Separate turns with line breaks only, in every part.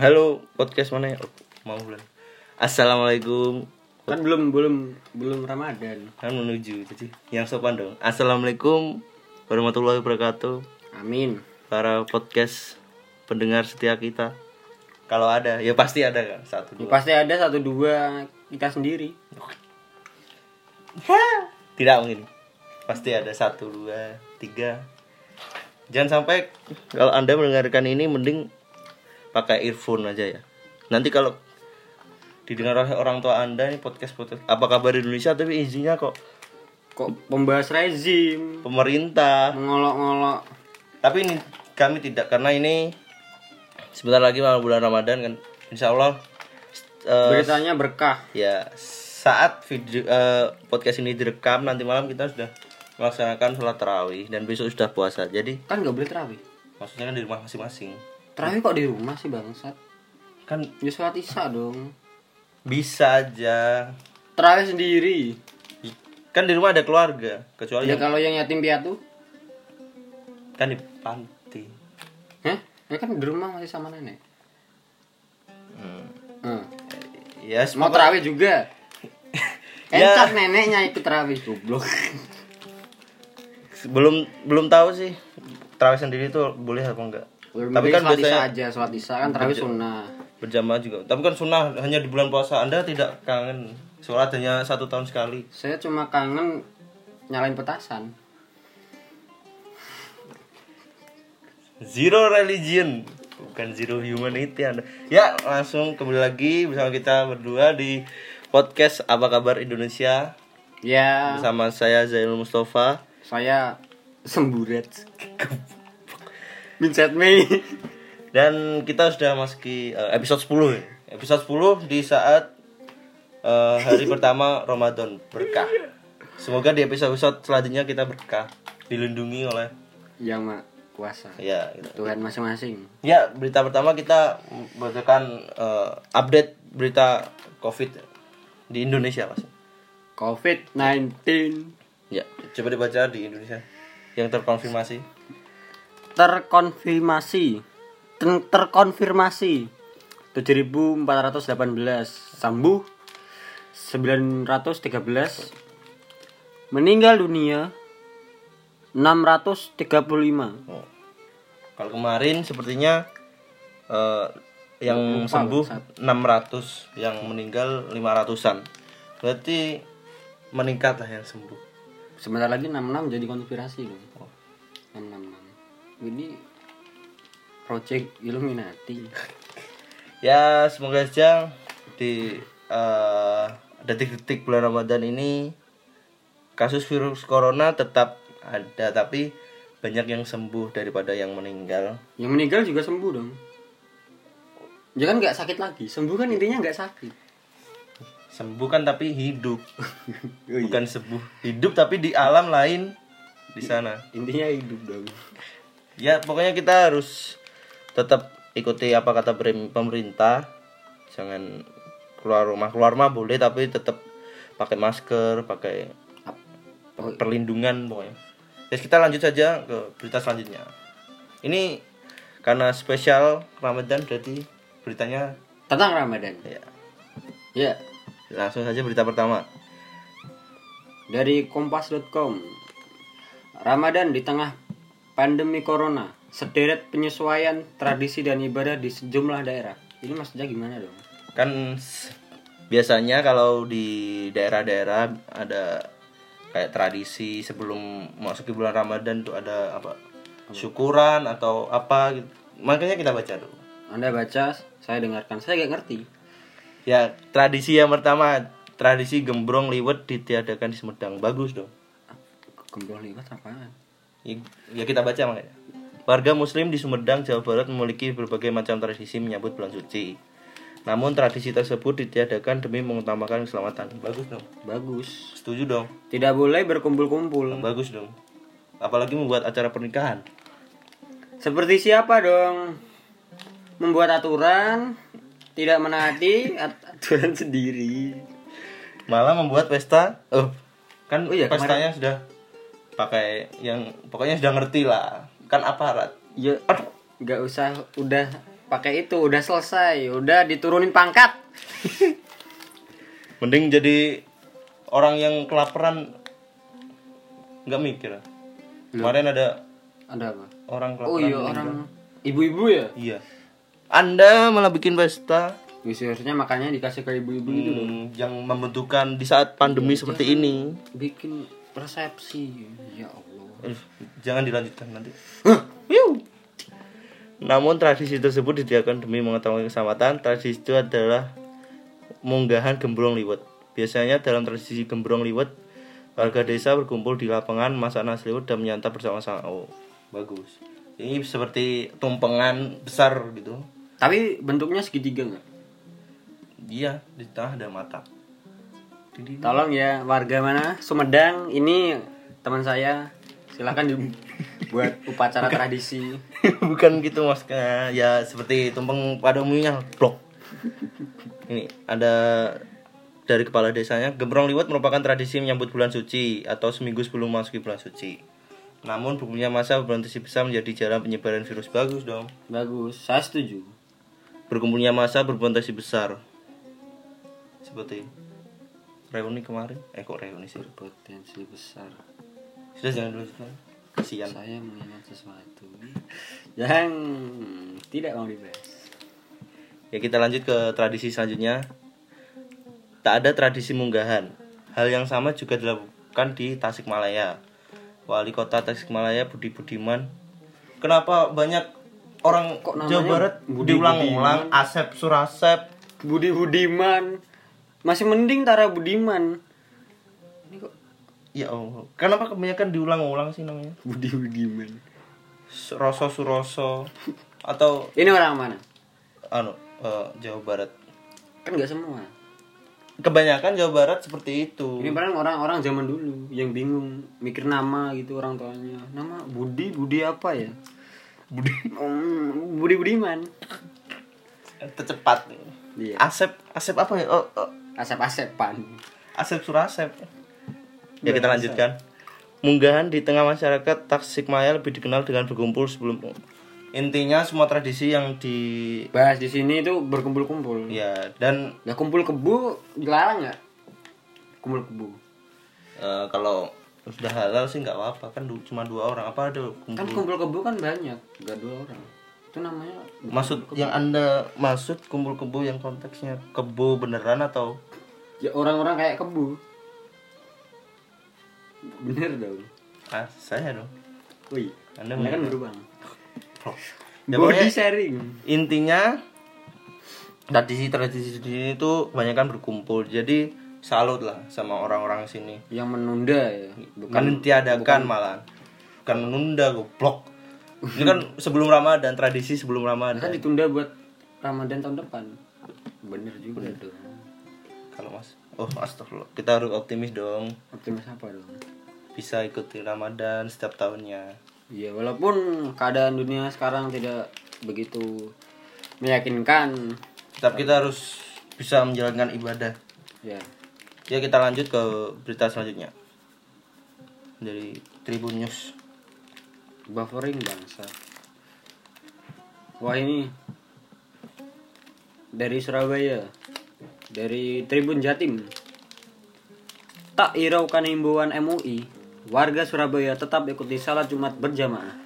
Halo, podcast mana ya? Oh, mau bulan. Assalamualaikum.
Kan belum belum belum Ramadan.
Kan menuju jadi yang sopan dong. Assalamualaikum warahmatullahi wabarakatuh.
Amin.
Para podcast pendengar setia kita. Kalau ada, ya pasti ada kan satu
Ya,
dua.
pasti ada satu dua kita sendiri.
Tidak mungkin. Pasti ada satu dua tiga. Jangan sampai kalau anda mendengarkan ini mending pakai earphone aja ya. Nanti kalau didengar oleh orang tua anda ini podcast podcast apa kabar Indonesia tapi isinya kok
Kok pembahas rezim,
pemerintah
mengolok-ngolok.
tapi ini kami tidak karena ini sebentar lagi malam bulan Ramadan kan Insya Allah eh,
Beritanya berkah.
ya saat video eh, podcast ini direkam nanti malam kita sudah melaksanakan sholat tarawih dan besok sudah puasa jadi
Kan nggak boleh terawih.
maksudnya kan di rumah masing-masing
Terawih kok di rumah sih bangsat?
kan
Ya sholat isya dong.
bisa aja
Terawih sendiri.
kan di rumah ada keluarga kecuali
Ya
yang
kalau yang yatim piatu,
kan di panti
Hah? Ya kan di rumah masih sama nenek.
Hmm.
Hmm.
ya
Mau
semoga-
terawih juga.
Ya.
Entar neneknya ikut terawih goblok.
belum belum tahu sih tarawih sendiri itu boleh apa enggak tapi kan
sholat
biasanya
aja, sholat isya kan terawih sunnah.
berjamaah juga. Tapi kan sunnah hanya di bulan puasa. Anda tidak kangen sholat hanya satu tahun sekali?
Saya cuma kangen nyalain petasan.
zero religion. Bukan zero humanity anda. Ya langsung kembali lagi bersama kita berdua di podcast apa kabar Indonesia.
Ya,
bersama saya Zainul Mustafa.
Saya semburet. Vincent May.
dan kita sudah masuki eh, episode 10 ya. episode 10 di saat eh, hari pertama Ramadan berkah semoga di episode-episode selanjutnya kita berkah dilindungi oleh
Yang mak kuasa.
ya gitu.
Tuhan masing-masing.
Ya, berita pertama kita bacakan eh, update berita COVID di Indonesia, Mas.
COVID-19
Ya, coba dibaca di Indonesia yang terkonfirmasi.
Terkonfirmasi. Ter- terkonfirmasi. 7418 sembuh. 913 meninggal dunia. 635
Oh. Kalau kemarin sepertinya eh, yang
Lupa,
sembuh
bangsat.
600, yang meninggal 500-an. Berarti meningkat lah yang sembuh.
sebentar lagi 66 jadi konspirasi loh 666 ini project Illuminati
Ya, semoga saja di eh, detik-detik bulan Ramadan ini kasus virus corona tetap ada tapi banyak yang sembuh daripada yang meninggal.
yang meninggal juga sembuh dong ya kan nggak sakit lagi sembuh kan intinya nggak sakit
Sembuh kan tapi hidup,
Oh iya.
bukan sembuh. Hidup tapi di alam lain di sana.
intinya hidup dong
Ya, pokoknya kita harus tetap ikuti apa kata pemerintah. Jangan keluar rumah. Keluar rumah boleh tapi tetap pakai masker, pakai perlindungan pokoknya. Terus kita lanjut saja ke berita selanjutnya. Ini karena spesial Ramadan berarti beritanya
tentang Ramadan
ya
ya
langsung saja berita pertama.
dari kompas.com Ramadan di tengah pandemi corona sederet penyesuaian tradisi dan ibadah di sejumlah daerah ini maksudnya gimana dong
Kan biasanya kalau di daerah-daerah ada kayak tradisi sebelum masuk ke bulan Ramadan tuh ada apa? Syukuran atau apa gitu. Makanya kita baca dulu.
anda baca saya dengarkan saya gak ngerti
Ya, tradisi yang pertama, tradisi gembrong liwet ditiadakan di Sumedang. Bagus dong.
gembrong liwat apaan
Ya, kita baca makanya. Warga muslim di Sumedang, Jawa Barat memiliki berbagai macam tradisi menyambut bulan suci. Namun tradisi tersebut ditiadakan demi mengutamakan keselamatan. Bagus dong.
bagus
Setuju dong.
tidak boleh berkumpul-kumpul
Bagus dong. Apalagi membuat acara pernikahan.
seperti siapa dong membuat aturan tidak menaati at- aturan sendiri
Malah membuat pesta. Oh, kan
Oh iya,
pestanya sudah pakai yang pokoknya sudah ngerti lah. Kan aparat.
ya nggak usah udah pakai itu udah selesai udah diturunin pangkat
Mending jadi orang yang kelaparan nggak mikir. Kemarin ada
ada apa
orang kelaparan.
oh iya orang ibu-ibu ya
Iya. Anda malah bikin pesta
Ya, seharusnya makanya dikasih ke ibu-ibu itu loh
hmm, yang membutuhkan di saat pandemi seperti ini.
bikin resepsi ya Allah
jangan dilanjutkan nanti. Namun tradisi tersebut didiakan demi mengetahui keselamatan. Tradisi itu adalah munggahan gembrong liwet. Biasanya dalam tradisi gembrong liwet, warga desa berkumpul di lapangan, masak nasi liwet dan menyantap bersama-sama. Oh, bagus. Ini seperti tumpengan besar gitu.
tapi bentuknya segitiga nggak
Iya, di tengah ada mata.
Tolong ya warga mana Sumedang ini teman saya silakan dibuat upacara tradisi
Bukan gitu mas ya seperti tumpeng pada umumnya blok. Ini ada dari kepala desanya gembrong liwet merupakan tradisi menyambut bulan suci atau seminggu sebelum masuki bulan suci. Namun berpunya masa berpotensi besar menjadi jalan penyebaran virus bagus dong.
bagus saya setuju
Berkumpulnya masa berpotensi besar. Seperti reuni kemarin. Eh kok reuni sih?
potensi besar
Sudah jangan dulu Sudah. Kasihan.
saya mengingat sesuatu yang tidak mau dibahas
Ya kita lanjut ke tradisi selanjutnya. Tak ada tradisi munggahan. Hal yang sama juga dilakukan di Tasikmalaya. Wali kota Tasikmalaya Budi Budiman. Kenapa banyak orang
Kok
Jawa Barat
Budi
diulang-ulang Asep Surasep
Budi Budiman masih mending Tara Budiman. Ini kok
ya Allah. Kenapa kebanyakan diulang-ulang sih namanya?
Budi Budiman.
Roso Suroso. Atau
ini orang mana?
Anu eh, Jawa Barat.
Kan nggak semua.
Kebanyakan Jawa Barat seperti itu.
Ini paling orang-orang zaman dulu yang bingung mikir nama gitu orang tuanya. Nama Budi Budi apa ya?
Budi.
Hmm, Budi Budiman.
Tercepat.
Iya.
Asep Asep apa ya? Oh, oh,
asep-asepan
Asep Surasep. Ya kita lanjutkan. Munggahan di tengah masyarakat Tasikmalaya lebih dikenal dengan berkumpul sebelum intinya semua tradisi yang di
bahas di sini itu berkumpul-kumpul.
Ya dan
ya kumpul kebu dilarang nggak? Kumpul kebu
eh, kalau sudah halal sih nggak apa-apa. Kan cuma dua orang. Apa ada
kan
kumpul?
kumpul kebu kan banyak nggak dua orang itu namanya
maksud yang anda maksud kumpul kebo yang konteksnya kebo beneran atau?
Ya orang-orang kayak kebu. Bener dong.
Ah saya dong.
Wih
anda
anda kan
bener.
berubah.
Ya,
body sharing.
intinya tradisi-tradisi di sini itu kebanyakan berkumpul. Jadi salut lah sama orang-orang sini.
Yang menunda ya.
Mentiadakan malah. Bukan menunda goblok ini kan sebelum Ramadan tradisi sebelum
kan
Ramadan
ditunda buat Ramadan tahun depan. Bener juga dong.
Kalau mas oh astagfirullah. Kita harus optimis dong.
Optimis apa dong?
Bisa ikuti Ramadan setiap tahunnya.
Iya, walaupun keadaan dunia sekarang tidak begitu meyakinkan,
tapi kita harus bisa menjalankan ibadah.
Ya.
ya kita lanjut ke berita selanjutnya. Dari Tribun News
Buffering bangsa. Wah ini dari Surabaya, dari Tribun Jatim. Tak hiraukan himbauan MUI, warga Surabaya tetap ikuti salat Jumat berjamaah.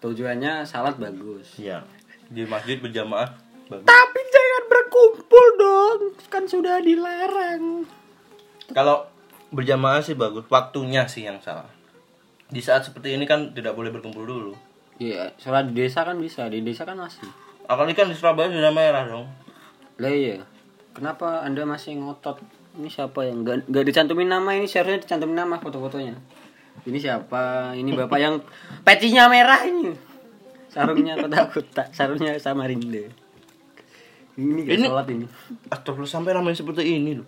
Tujuannya salat bagus.
ya di masjid berjamaah bagus
Tapi jangan berkumpul dong, kan sudah dilarang.
Kalau berjamaah sih bagus, waktunya sih yang salah. Di saat seperti ini kan tidak boleh berkumpul dulu.
Iya, sholat di desa kan bisa, di desa kan masih.
Apalagi kan di Surabaya sudah merah dong.
Lah iya. Kenapa Anda masih ngotot? Ini siapa yang nggak nggak dicantumin nama ini seharusnya dicantumin nama foto-fotonya. Ini siapa? Ini bapak yang pecinya merah ini. Sarungnya kotak-kotak, sarungnya Samarinda. Ini gak
Ini-
sholat ini.
Astagfirullah sampai namanya seperti ini loh.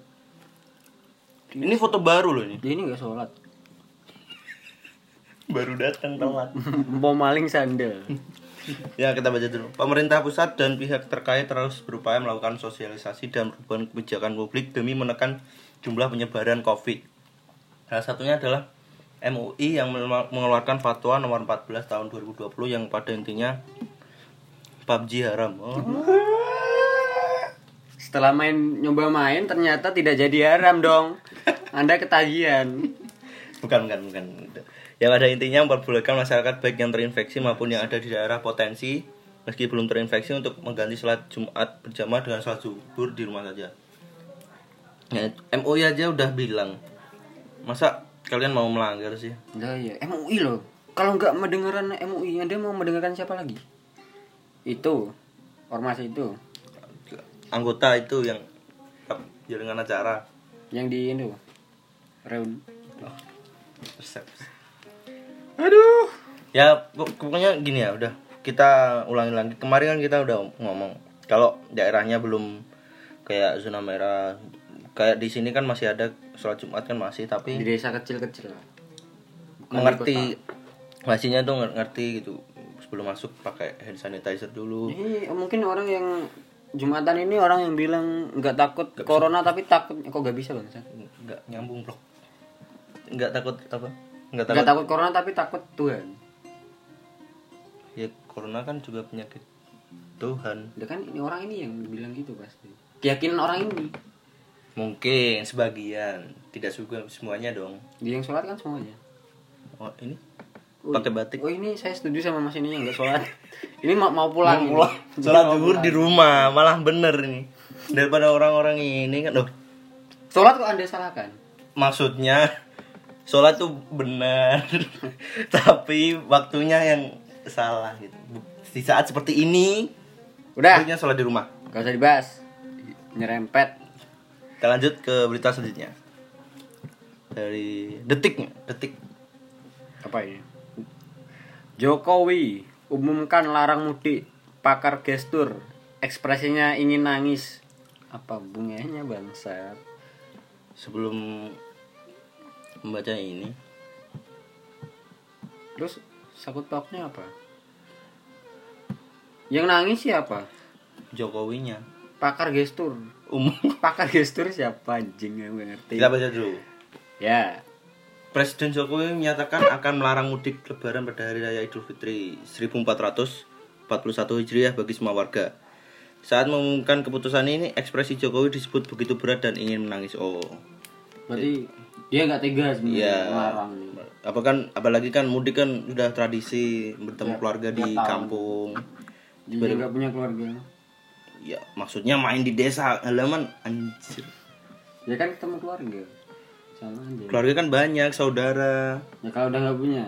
Ini foto baru loh ini.
Dia ini gak sholat.
Baru datang telat.
Mau maling sandal.
ya kita baca dulu. Pemerintah pusat dan pihak terkait terus berupaya melakukan sosialisasi dan perubahan kebijakan publik demi menekan jumlah penyebaran COVID. Salah satunya adalah MUI yang mengeluar- mengeluarkan fatwa nomor 14 tahun 2020 yang pada intinya PUBG haram. Oh.
Setelah main nyoba main ternyata tidak jadi haram dong. Anda ketagihan.
Bukan, bukan, bukan. Yang pada intinya memperbolehkan masyarakat baik yang terinfeksi maupun yang ada di daerah potensi meski belum terinfeksi untuk mengganti sholat Jumat berjamaah dengan sholat zuhur di rumah saja. Ya, MUI aja udah bilang. Masa kalian mau melanggar sih?
Lah ya, MUI loh. Kalau nggak mendengarkan MUI, Anda mau mendengarkan siapa lagi? Itu. Ormas itu.
Anggota itu yang jaringan acara.
Yang di itu. Reun.
Aduh. Ya pok- pokoknya gini ya udah kita ulangi lagi. Kemarin kan kita udah ngomong kalau daerahnya belum kayak zona merah kayak di sini kan masih ada sholat Jumat kan masih
Di
tapi
desa kecil-kecil lah. Bukan di
mengerti masihnya tuh nger- ngerti gitu sebelum masuk pakai hand sanitizer dulu
Ini mungkin orang yang Jumatan ini orang yang bilang nggak takut corona tapi takut kok nggak bisa bang?
nggak nyambung blok nggak takut apa nggak takut
Nggak takut corona tapi takut Tuhan.
ya corona kan juga penyakit Tuhan
Ya kan ini orang ini yang bilang gitu pasti. Keyakinan orang ini.
mungkin sebagian tidak juga semuanya dong
Dia yang sholat kan semuanya.
oh ini pakai batik
Oh ini saya setuju sama mas ini yang nggak sholat. ini mau mau pulang. ini.
sholat zuhur
pulang.
di rumah malah bener nih daripada orang-orang ini kan loh
Sholat kok anda salahkan?
maksudnya sholat tuh benar tapi waktunya yang salah gitu di saat seperti ini
Udah.
harusnya sholat di rumah
Gak usah dibahas. Nyerempet.
kita lanjut ke berita selanjutnya dari detik detik
Apa ini? Jokowi umumkan larang mudik. Pakar gestur. Ekspresinya ingin nangis. Apa bunganya bangsat?
sebelum membaca ini
Terus sakut pauknya apa? Yang nangis siapa?
Jokowinya
Pakar gestur.
umum
Pakar gestur siapa anjing yang ngerti?
kita baca dulu
Ya.
Presiden Jokowi menyatakan akan melarang mudik lebaran pada hari raya Idul Fitri 1441 Hijriah bagi semua warga. Saat mengumumkan keputusan ini, ekspresi Jokowi disebut begitu berat dan ingin menangis. Oh,
Berarti dia nggak tega sebenarnya
Iya.
melarang
apa kan apalagi kan mudik kan sudah tradisi bertemu keluarga di
tahun.
kampung.
Dia nggak punya keluarga.
Ya, maksudnya main di desa halaman anjir.
Ya kan ketemu keluarga.
Keluarga kan banyak, saudara.
Ya kalau udah nggak punya.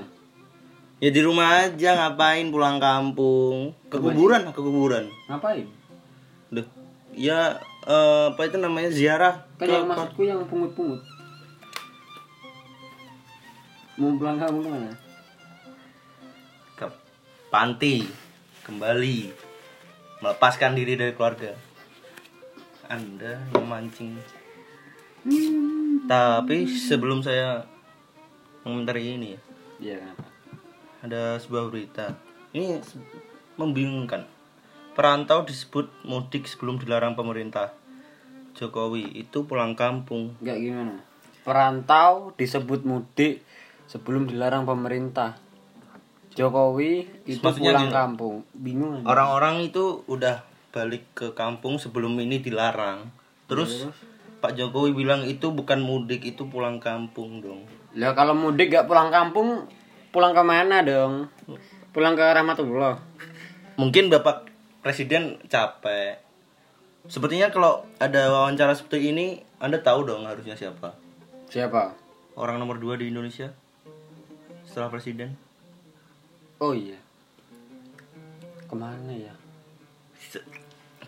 Ya di rumah aja ngapain pulang kampung? Ke kuburan, ke kuburan.
Ngapain?
Duh, ya eh, apa itu namanya ziarah
Kan yang maksudku yang pungut-pungut. Mau pulang kamu ke mana?
ke panti kembali melepaskan diri dari keluarga. Anda memancing. Tapi sebelum saya mengomentari ini ya,
Iya kenapa?
ada sebuah berita. Ini membingungkan. Perantau disebut mudik sebelum dilarang pemerintah. Jokowi itu pulang kampung.
Enggak gimana? Perantau disebut mudik sebelum dilarang pemerintah. Jokowi itu
Maksudnya
pulang
gini.
kampung. Bingung.
Orang-orang itu udah balik ke kampung sebelum ini dilarang. Terus Pak Jokowi bilang itu bukan mudik, itu pulang kampung dong.
Lah kalau mudik gak pulang kampung, pulang ke mana dong? Pulang ke Rahmatullah.
Mungkin Bapak Presiden capek. Sepertinya kalau ada wawancara seperti ini, Anda tahu dong harusnya siapa?
Siapa?
Orang nomor dua di Indonesia setelah Presiden.
Oh iya. Ke mana
ya?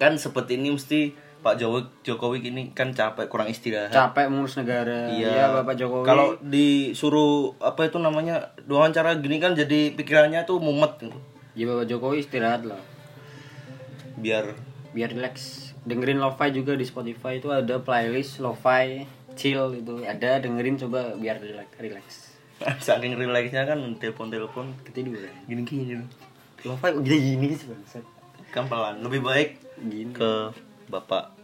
Kan seperti ini mesti Pak Jokowi, Jokowi ini kan capek, kurang istirahat.
Capek mengurus negara.
Iya,
Bapak Jokowi.
Kalau disuruh apa itu namanya wawancara gini kan jadi pikirannya tuh mumet gitu.
Ya Bapak Jokowi istirahat lah.
Biar
Biar relax. Dengerin lo-fi juga di Spotify itu ada playlist lo-fi chill itu. Ada dengerin coba biar relax. relax.
saking rileksnya kan telepon-telepon
Ketiduran.
gini-gini
Lo-fi kok gini gini sih bangsat.
kan pelan. Lebih baik
Gini.
ke Bapak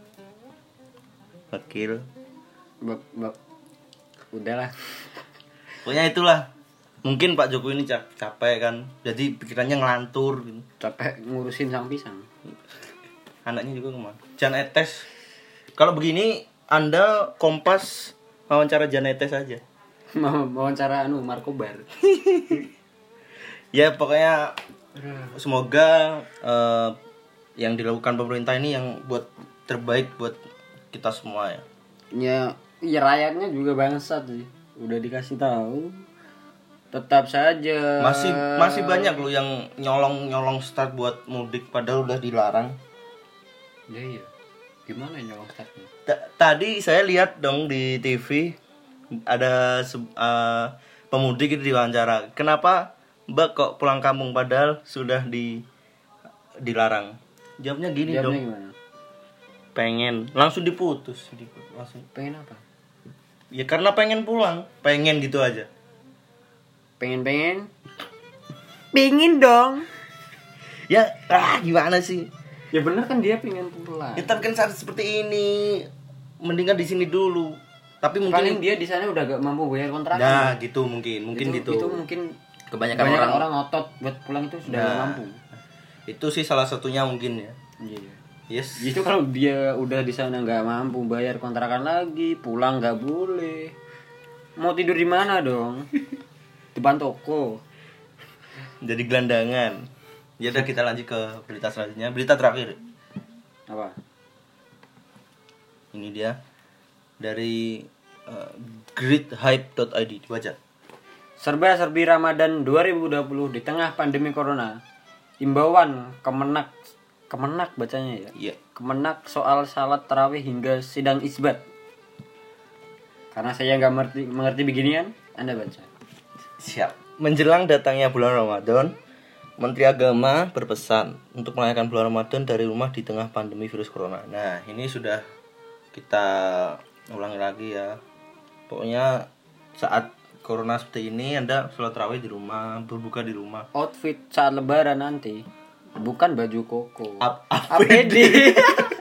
Wakil.
Bap, bap. Udahlah.
pokoknya itulah. Mungkin Pak Jokowi ini cap- capek kan. Jadi pikirannya ngelantur gitu.
capek ngurusin sang pisang.
Anaknya juga ke mana? Jan Etes. Kalau begini anda kompas wawancara Jan Etes aja.
Mau wawancara anu Markobar
ya pokoknya semoga eh, yang dilakukan pemerintah ini yang buat terbaik buat kita semua ya?
Ya ya rakyatnya juga bangsat sih. Udah dikasih tahu tetap saja.
Masih masih banyak loh yang nyolong nyolong start buat mudik padahal udah dilarang.
Ya iya. Gimana nyolong startnya
Ta- tadi saya lihat dong di TV ada eh, pemudik itu diwawancara. Kenapa mbak kok pulang kampung padahal sudah di dilarang jawabnya gini
jawabnya
dong
gimana?
Pengen. Langsung diputus Dipu- langsung.
Pengen apa?
Ya karena pengen pulang. Pengen gitu aja.
Pengen pengen pengen dong.
Ya ah gimana sih?
Ya bener kan dia pengen pulang.
Ya tapi kan saat seperti ini mendingan di sini dulu. Tapi
paling
mungkin
dia di sana udah gak mampu bayar kontrakan
nah gitu mungkin mungkin
itu,
gitu.
itu mungkin
kebanyakan
banyak
orang,
orang, otot buat pulang itu sudah
Nah.
gak mampu
itu sih salah satunya mungkin ya.
Iya.
Yes.
Itu kalau dia udah di sana nggak mampu bayar kontrakan lagi pulang nggak boleh. Mau tidur di mana dong? Depan toko.
Jadi gelandangan. Ya udah kita lanjut ke berita selanjutnya. Berita terakhir.
Apa?
Ini dia. Dari uh, greathype.id dibaca
serba serbi Ramadan 2020 di tengah pandemi corona imbauan kemenak. Kemenak bacanya ya?
Iya.
Kemenak soal salat tarawih hingga sidang isbat. Karena saya nggak mengerti mengerti beginian anda baca.
Siap. Menjelang datangnya bulan Ramadan Menteri Agama berpesan untuk merayakan bulan Ramadan dari rumah di tengah pandemi virus corona. Nah, ini sudah kita ulangi lagi ya. Pokoknya saat corona seperti ini Anda sholat tarawih di rumah, berbuka di rumah.
outfit saat lebaran nanti bukan baju koko.
Ap-
APD.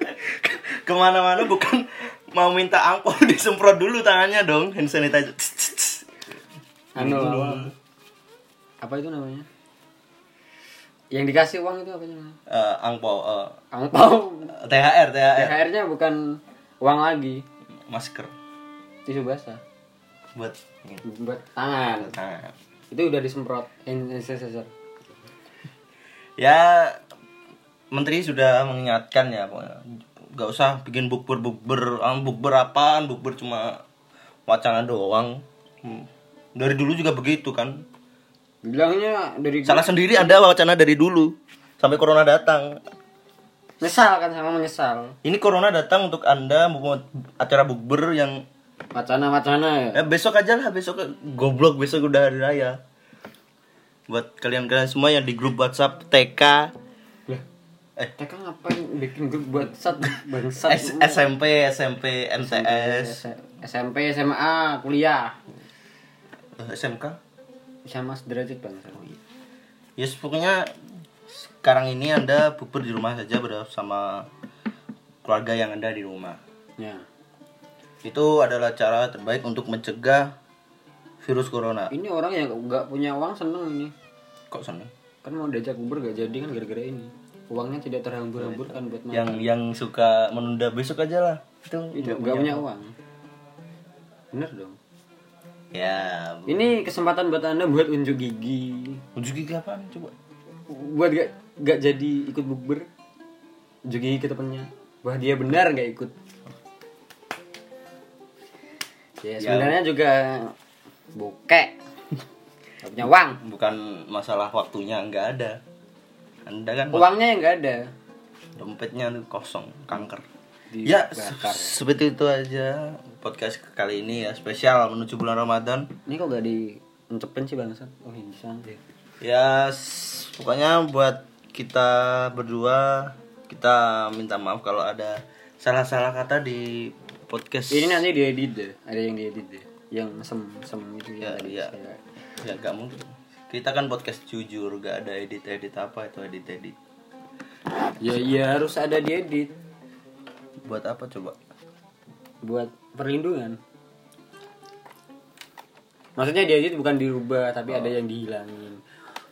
Ke mana-mana bukan mau minta angpau disemprot dulu tangannya dong hand sanitizer.
anu apa, apa itu namanya? Yang dikasih uang itu apa namanya?
Eh, angpau eh,
angpau.
THR THR
THR-nya bukan uang lagi.
Masker.
Tisu basah.
Buat
buat tangan.
Tangan.
itu udah disemprot. Hand sanitizer
ya menteri sudah mengingatkan ya nggak usah bikin bukber bukber bukber apaan bukber cuma wacana doang. Hmm. dari dulu juga begitu kan.
Bilangnya dari
salah sendiri ada wacana dari dulu sampai corona datang.
Nyesal kan sama menyesal.
Ini corona datang untuk anda membuat acara bukber yang
wacana-wacana ya?
Ya besok aja lah besok goblok besok udah hari raya. Buat kalian-kalian semua yang di grup WhatsApp TK eh.
Mereka ngapain bikin grup buat sat bangsat
SMP SMP MTS
SMP SMA kuliah.
Eh, SMK
sama sederajat bangsat
Yes, pokoknya sekarang ini Anda bukber di rumah saja bersama keluarga yang Anda di rumah.
ya
Itu adalah cara terbaik untuk mencegah virus corona.
ini orang yang nggak punya uang seneng ini.
Kok seneng?
kan mau diajak uber gak jadi kan gara-gara ini. Uangnya tidak terhambur-hamburkan buat makan.
Yang yang suka menunda besok aja lah. Itu
itu
nggak
nggak punya uang. Bener dong.
Ya,
ini kesempatan buat anda buat unjuk gigi.
Unjuk gigi apaan? Coba?
buat gak gak jadi ikut bukber unjuk gigi ke temennya. Wah dia benar gak ikut ya sebenarnya juga bokek gak punya uang
Bukan masalah waktunya nggak ada. Anda kan
uangnya yang gak ada
dompetnya kosong, kanker.
Dibakar
Ya,
ya.
se- seperti itu aja podcast kali ini ya spesial menuju bulan Ramadan.
ini kok gak di encepin sih bangsat oh ini santai
Ya, pokoknya buat kita berdua kita minta maaf kalau ada salah-salah kata di podcast.
ini nanti diedit deh. Ada yang diedit deh. Yang sem sem itu
ya,
ya,
ya, ya gak mungkin. Kita kan podcast jujur, gak ada edit-edit apa itu edit-edit.
ya ya harus ada diedit.
Buat apa coba?
buat perlindungan. Maksudnya dia itu bukan dirubah tapi ada yang dihilangin.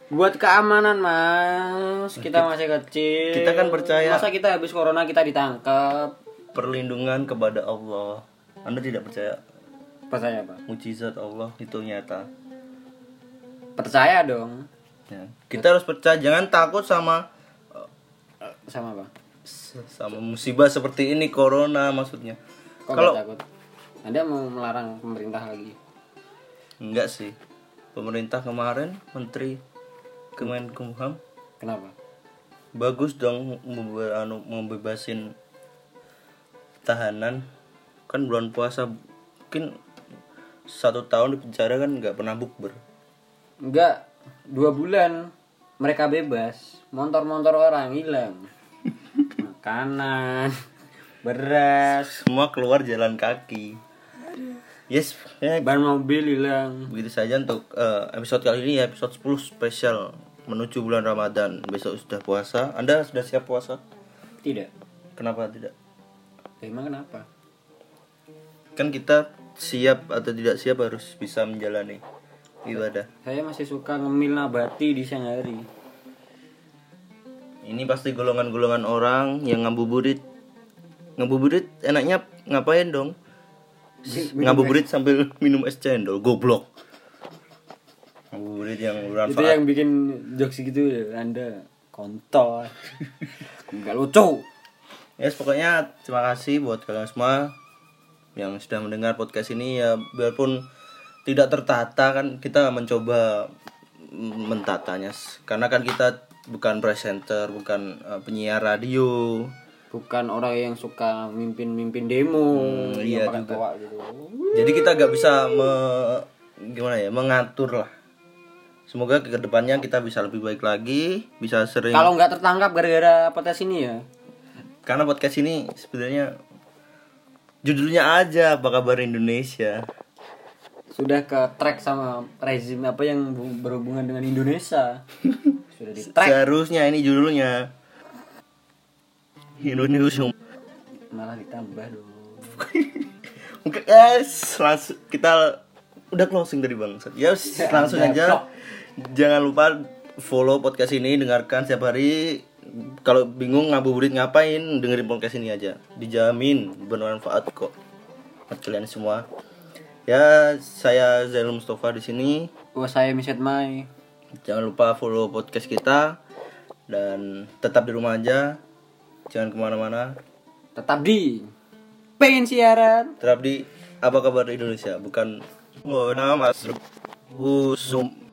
Buat keamanan mas. Kita masih kecil.
kita kan percaya-
masa kita habis corona kita ditangkap
perlindungan kepada Allah. Anda tidak percaya?
Percaya apa
mujizat Allah itu nyata.
Percaya dong.
Ya. kita harus percaya jangan takut sama
sama apa?
sama musibah seperti ini corona maksudnya.
Kok
kalau
takut? Anda mau melarang pemerintah lagi?
Enggak sih. Pemerintah kemarin menteri Kemenkumham
kenapa?
bagus dong anu, membebasin tahanan kan bulan puasa mungkin satu tahun di penjara kan nggak pernah bukber.
Enggak dua bulan mereka bebas motor-motor orang hilang. Makanan beras.
Semua keluar jalan kaki. Yes ya.
Ban mobil hilang.
Begitu saja untuk eh, episode kali ini ya episode 10 spesial menuju bulan Ramadan. Besok sudah puasa. Anda sudah siap puasa?
Tidak.
Kenapa tidak
emang kenapa?
Kan kita siap atau tidak siap harus bisa menjalani ibadah.
Saya masih suka ngemil nabati di siang hari.
Ini pasti golongan-golongan orang yang ngabuburit. Ngabuburit enaknya ngapain dong? Ngabuburit sambil minum es cendol goblok. Ngabuburit yang
itu
bermanfaat
yang bikin jokes gitu ya anda kontol. Nggak lucu
Yes, pokoknya terima kasih buat kalian semua yang sudah mendengar podcast ini ya biarpun tidak tertata kan kita mencoba mentatanya karena kan kita bukan presenter, bukan eh, penyiar radio.
bukan orang yang suka mimpin-mimpin demo
Hmm, iya juga.
gitu
Jadi kita gak bisa me- gimana ya, mengatur lah. Semoga ke depannya kita bisa lebih baik lagi, bisa sering
kalau nggak tertangkap gara-gara podcast ini ya
karena podcast ini sebenarnya judulnya aja apa kabar Indonesia.
sudah ke track sama rezim apa yang bu- berhubungan dengan Indonesia sudah di track
Seharusnya ini judulnya Indonesia.
malah ditambah dong
Oke guys, langsung kita udah closing dari bang. Ya langsung aja. Jangan lupa follow podcast ini, dengarkan setiap hari. Kalau bingung ngabuburit ngapain, dengerin podcast ini aja. Dijamin bermanfaat kok buat kalian semua. Ya, saya Zainul Mustafa di sini.
oh saya Miset Mai
Jangan lupa follow podcast kita dan tetap di rumah aja. Jangan ke mana-mana.
tetap di pengen siaran
Tetap di apa kabar Indonesia, bukan oh nama Usum